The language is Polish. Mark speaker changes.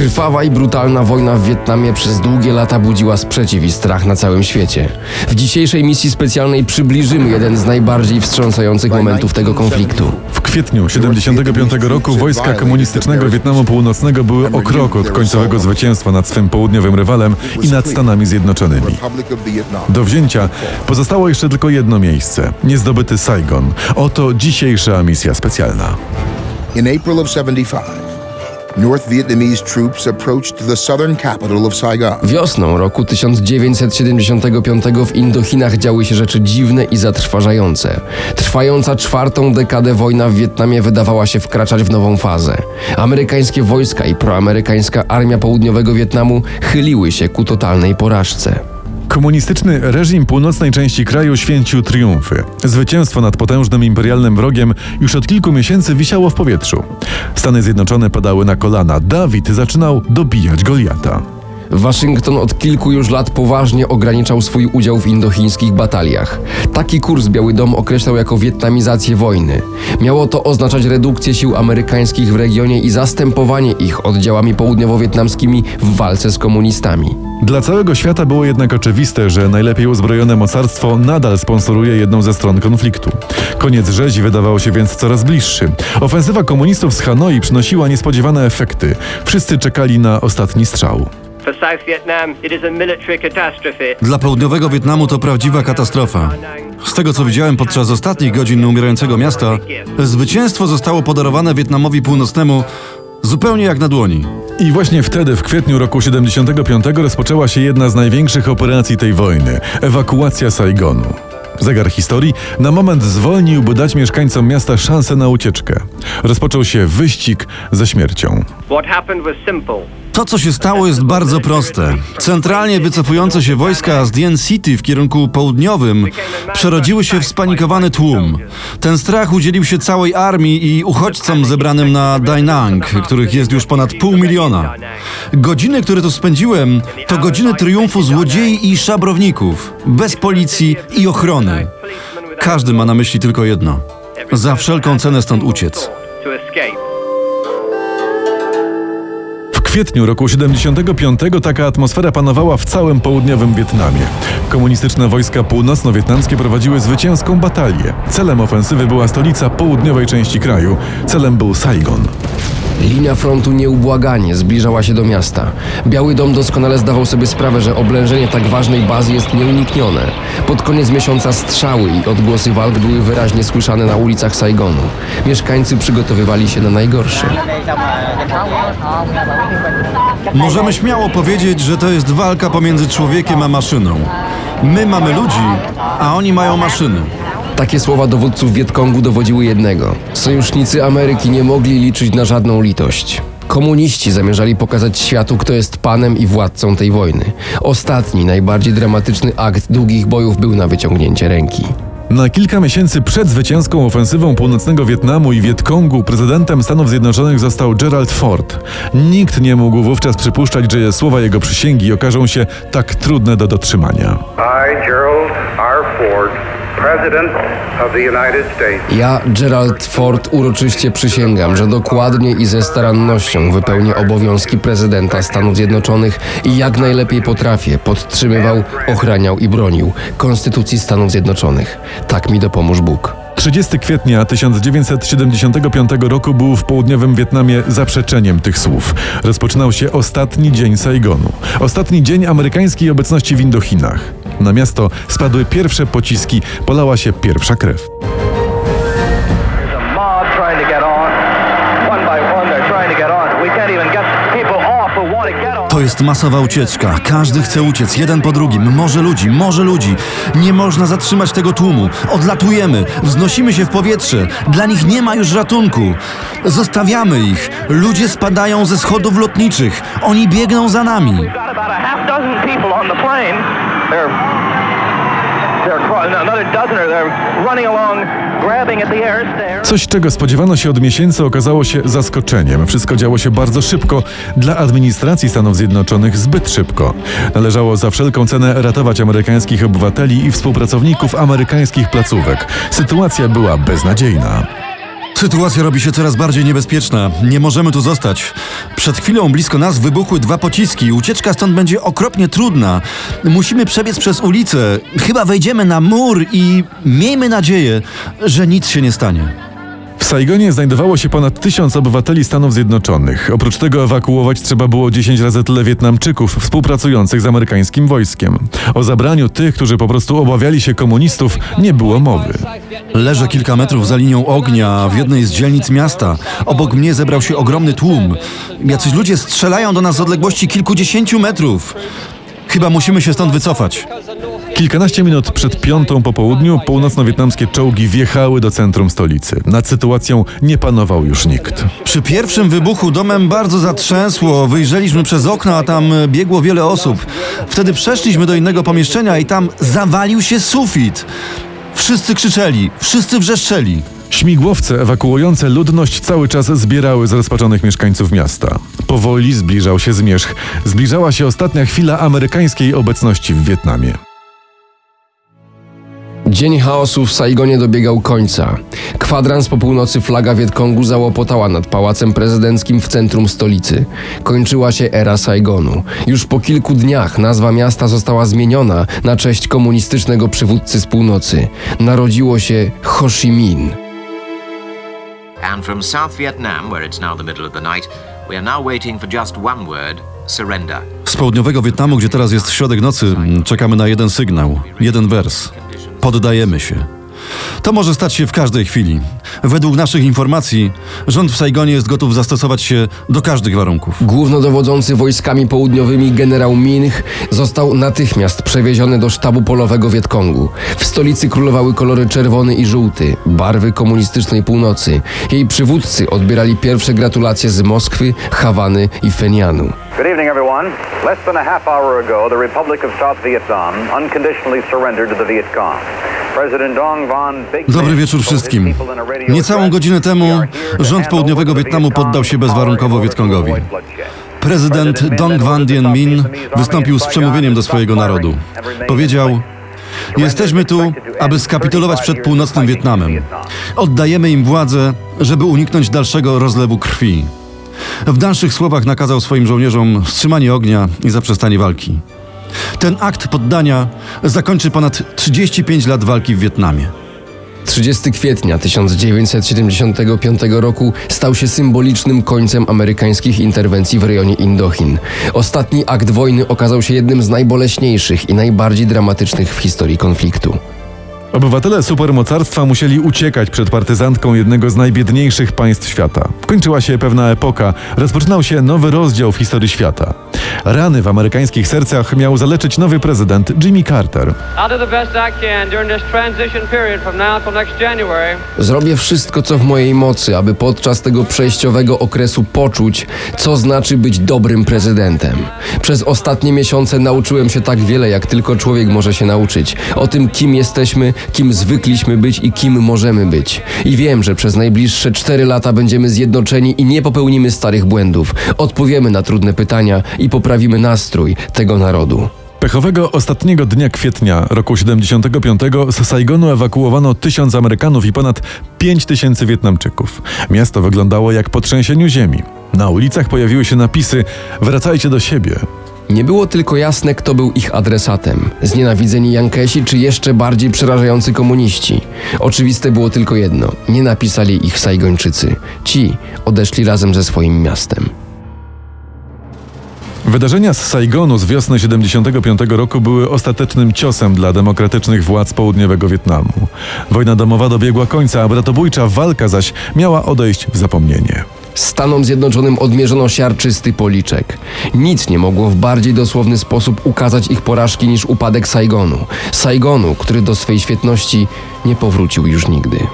Speaker 1: Krwawa i brutalna wojna w Wietnamie przez długie lata budziła sprzeciw i strach na całym świecie. W dzisiejszej misji specjalnej przybliżymy jeden z najbardziej wstrząsających momentów tego konfliktu.
Speaker 2: W kwietniu 75 roku wojska komunistycznego Wietnamu Północnego były o krok od końcowego zwycięstwa nad swym południowym rywalem i nad Stanami Zjednoczonymi. Do wzięcia pozostało jeszcze tylko jedno miejsce niezdobyty Saigon. Oto dzisiejsza misja specjalna.
Speaker 3: In April of 75, North Vietnamese troops approached the southern capital of Saigon.
Speaker 1: Wiosną roku 1975 w Indochinach działy się rzeczy dziwne i zatrważające. Trwająca czwartą dekadę wojna w Wietnamie wydawała się wkraczać w nową fazę. Amerykańskie wojska i proamerykańska armia południowego Wietnamu chyliły się ku totalnej porażce.
Speaker 2: Komunistyczny reżim północnej części kraju święcił triumfy. Zwycięstwo nad potężnym imperialnym wrogiem już od kilku miesięcy wisiało w powietrzu. Stany Zjednoczone padały na kolana. Dawid zaczynał dobijać Goliata.
Speaker 1: Waszyngton od kilku już lat poważnie ograniczał swój udział w indochińskich bataliach. Taki kurs Biały Dom określał jako wietnamizację wojny. Miało to oznaczać redukcję sił amerykańskich w regionie i zastępowanie ich oddziałami południowo-wietnamskimi w walce z komunistami.
Speaker 2: Dla całego świata było jednak oczywiste, że najlepiej uzbrojone mocarstwo nadal sponsoruje jedną ze stron konfliktu. Koniec rzezi wydawało się więc coraz bliższy. Ofensywa komunistów z Hanoi przynosiła niespodziewane efekty. Wszyscy czekali na ostatni strzał.
Speaker 4: Dla południowego Wietnamu to prawdziwa katastrofa. Z tego co widziałem podczas ostatnich godzin umierającego miasta, zwycięstwo zostało podarowane Wietnamowi Północnemu zupełnie jak na dłoni.
Speaker 2: I właśnie wtedy, w kwietniu roku 75, rozpoczęła się jedna z największych operacji tej wojny ewakuacja Saigonu. Zegar historii na moment zwolnił, by dać mieszkańcom miasta szansę na ucieczkę. Rozpoczął się wyścig ze śmiercią.
Speaker 5: What happened was simple.
Speaker 4: To, co się stało, jest bardzo proste. Centralnie wycofujące się wojska z Dien City w kierunku południowym przerodziły się w spanikowany tłum. Ten strach udzielił się całej armii i uchodźcom zebranym na Da Nang, których jest już ponad pół miliona. Godziny, które tu spędziłem, to godziny triumfu złodziei i szabrowników, bez policji i ochrony. Każdy ma na myśli tylko jedno: za wszelką cenę stąd uciec.
Speaker 2: Kwietniu roku 75 taka atmosfera panowała w całym południowym Wietnamie. Komunistyczne wojska północno-wietnamskie prowadziły zwycięską batalię. Celem ofensywy była stolica południowej części kraju. Celem był Saigon.
Speaker 1: Linia frontu nieubłaganie zbliżała się do miasta. Biały Dom doskonale zdawał sobie sprawę, że oblężenie tak ważnej bazy jest nieuniknione. Pod koniec miesiąca strzały i odgłosy walk były wyraźnie słyszane na ulicach Saigonu. Mieszkańcy przygotowywali się na najgorsze.
Speaker 4: Możemy śmiało powiedzieć, że to jest walka pomiędzy człowiekiem a maszyną. My mamy ludzi, a oni mają maszyny.
Speaker 1: Takie słowa dowódców Wietkongu dowodziły jednego. Sojusznicy Ameryki nie mogli liczyć na żadną litość. Komuniści zamierzali pokazać światu, kto jest panem i władcą tej wojny. Ostatni, najbardziej dramatyczny akt długich bojów był na wyciągnięcie ręki.
Speaker 2: Na kilka miesięcy przed zwycięską ofensywą północnego Wietnamu i Wietkongu prezydentem Stanów Zjednoczonych został Gerald Ford. Nikt nie mógł wówczas przypuszczać, że słowa jego przysięgi okażą się tak trudne do dotrzymania.
Speaker 6: I, Gerald R. Ford, President of the United States.
Speaker 1: Ja, Gerald Ford, uroczyście przysięgam, że dokładnie i ze starannością wypełnię obowiązki prezydenta Stanów Zjednoczonych i jak najlepiej potrafię, podtrzymywał, ochraniał i bronił Konstytucji Stanów Zjednoczonych. Tak mi dopomóż Bóg.
Speaker 2: 30 kwietnia 1975 roku był w południowym Wietnamie zaprzeczeniem tych słów. Rozpoczynał się ostatni dzień Saigonu. Ostatni dzień amerykańskiej obecności w Indochinach. Na miasto spadły pierwsze pociski, polała się pierwsza krew.
Speaker 7: To
Speaker 4: jest masowa ucieczka. Każdy chce uciec, jeden po drugim. Może ludzi, może ludzi. Nie można zatrzymać tego tłumu. Odlatujemy, wznosimy się w powietrze. Dla nich nie ma już ratunku. Zostawiamy ich. Ludzie spadają ze schodów lotniczych. Oni biegną za nami.
Speaker 7: They're.
Speaker 2: Coś, czego spodziewano się od miesięcy, okazało się zaskoczeniem. Wszystko działo się bardzo szybko. Dla administracji Stanów Zjednoczonych zbyt szybko. Należało za wszelką cenę ratować amerykańskich obywateli i współpracowników amerykańskich placówek. Sytuacja była beznadziejna.
Speaker 4: Sytuacja robi się coraz bardziej niebezpieczna. Nie możemy tu zostać. Przed chwilą blisko nas wybuchły dwa pociski. Ucieczka stąd będzie okropnie trudna. Musimy przebiec przez ulicę. Chyba wejdziemy na mur i miejmy nadzieję, że nic się nie stanie.
Speaker 2: Saigonie znajdowało się ponad tysiąc obywateli Stanów Zjednoczonych. Oprócz tego ewakuować trzeba było 10 razy tyle Wietnamczyków współpracujących z amerykańskim wojskiem. O zabraniu tych, którzy po prostu obawiali się komunistów, nie było mowy.
Speaker 4: Leżę kilka metrów za linią ognia w jednej z dzielnic miasta. Obok mnie zebrał się ogromny tłum. Jacyś ludzie strzelają do nas z odległości kilkudziesięciu metrów. Chyba musimy się stąd wycofać.
Speaker 2: Kilkanaście minut przed piątą po południu północno-wietnamskie czołgi wjechały do centrum stolicy. Nad sytuacją nie panował już nikt.
Speaker 4: Przy pierwszym wybuchu domem bardzo zatrzęsło. Wyjrzeliśmy przez okno, a tam biegło wiele osób. Wtedy przeszliśmy do innego pomieszczenia i tam zawalił się sufit. Wszyscy krzyczeli, wszyscy wrzeszczeli.
Speaker 2: Śmigłowce ewakuujące ludność cały czas zbierały zrozpaczonych mieszkańców miasta. Powoli zbliżał się zmierzch. Zbliżała się ostatnia chwila amerykańskiej obecności w Wietnamie.
Speaker 1: Dzień chaosu w Saigonie dobiegał końca. Kwadrans po północy flaga Wietkongu załopotała nad pałacem prezydenckim w centrum stolicy. Kończyła się era Saigonu. Już po kilku dniach nazwa miasta została zmieniona na cześć komunistycznego przywódcy z północy. Narodziło się Ho Chi Minh.
Speaker 8: And from South Vietnam, where it's now the middle of the night, we are now waiting for just one word surrender.
Speaker 4: Z południowego Wietnamu, gdzie teraz jest środek nocy, czekamy na jeden sygnał, jeden wers. Poddajemy się. To może stać się w każdej chwili. Według naszych informacji, rząd w Saigonie jest gotów zastosować się do każdych warunków.
Speaker 1: Głównodowodzący wojskami południowymi generał Minh został natychmiast przewieziony do sztabu polowego Wietkongu. W stolicy królowały kolory czerwony i żółty, barwy komunistycznej północy. Jej przywódcy odbierali pierwsze gratulacje z Moskwy, Hawany i Fenianu.
Speaker 7: Good evening, everyone. Less than a half hour ago, the Republic of South Vietnam unconditionally surrendered to the Viet Cong.
Speaker 4: Dobry wieczór wszystkim. Niecałą godzinę temu rząd południowego Wietnamu poddał się bezwarunkowo Wietkongowi. Prezydent Dong Van Dien Min wystąpił z przemówieniem do swojego narodu. Powiedział: Jesteśmy tu, aby skapitulować przed północnym Wietnamem. Oddajemy im władzę, żeby uniknąć dalszego rozlewu krwi. W dalszych słowach nakazał swoim żołnierzom wstrzymanie ognia i zaprzestanie walki. Ten akt poddania zakończy ponad 35 lat walki w Wietnamie.
Speaker 1: 30 kwietnia 1975 roku stał się symbolicznym końcem amerykańskich interwencji w rejonie Indochin. Ostatni akt wojny okazał się jednym z najboleśniejszych i najbardziej dramatycznych w historii konfliktu.
Speaker 2: Obywatele supermocarstwa musieli uciekać przed partyzantką jednego z najbiedniejszych państw świata. Kończyła się pewna epoka, rozpoczynał się nowy rozdział w historii świata. Rany w amerykańskich sercach miał zaleczyć nowy prezydent Jimmy Carter.
Speaker 1: Zrobię wszystko, co w mojej mocy, aby podczas tego przejściowego okresu poczuć, co znaczy być dobrym prezydentem. Przez ostatnie miesiące nauczyłem się tak wiele, jak tylko człowiek może się nauczyć. O tym, kim jesteśmy, kim zwykliśmy być i kim możemy być. I wiem, że przez najbliższe cztery lata będziemy zjednoczeni i nie popełnimy starych błędów. Odpowiemy na trudne pytania i poprawimy nastrój tego narodu.
Speaker 2: Pechowego ostatniego dnia kwietnia roku 75 z Saigonu ewakuowano tysiąc Amerykanów i ponad 5 tysięcy Wietnamczyków. Miasto wyglądało jak po trzęsieniu ziemi. Na ulicach pojawiły się napisy Wracajcie do siebie.
Speaker 1: Nie było tylko jasne, kto był ich adresatem. Znienawidzeni Jankesi czy jeszcze bardziej przerażający komuniści. Oczywiste było tylko jedno. Nie napisali ich Saigończycy. Ci odeszli razem ze swoim miastem.
Speaker 2: Wydarzenia z Saigonu z wiosny 75 roku były ostatecznym ciosem dla demokratycznych władz południowego Wietnamu. Wojna domowa dobiegła końca, a bratobójcza walka zaś miała odejść w zapomnienie.
Speaker 1: Stanom Zjednoczonym odmierzono siarczysty policzek. Nic nie mogło w bardziej dosłowny sposób ukazać ich porażki niż upadek Saigonu. Saigonu, który do swej świetności nie powrócił już nigdy.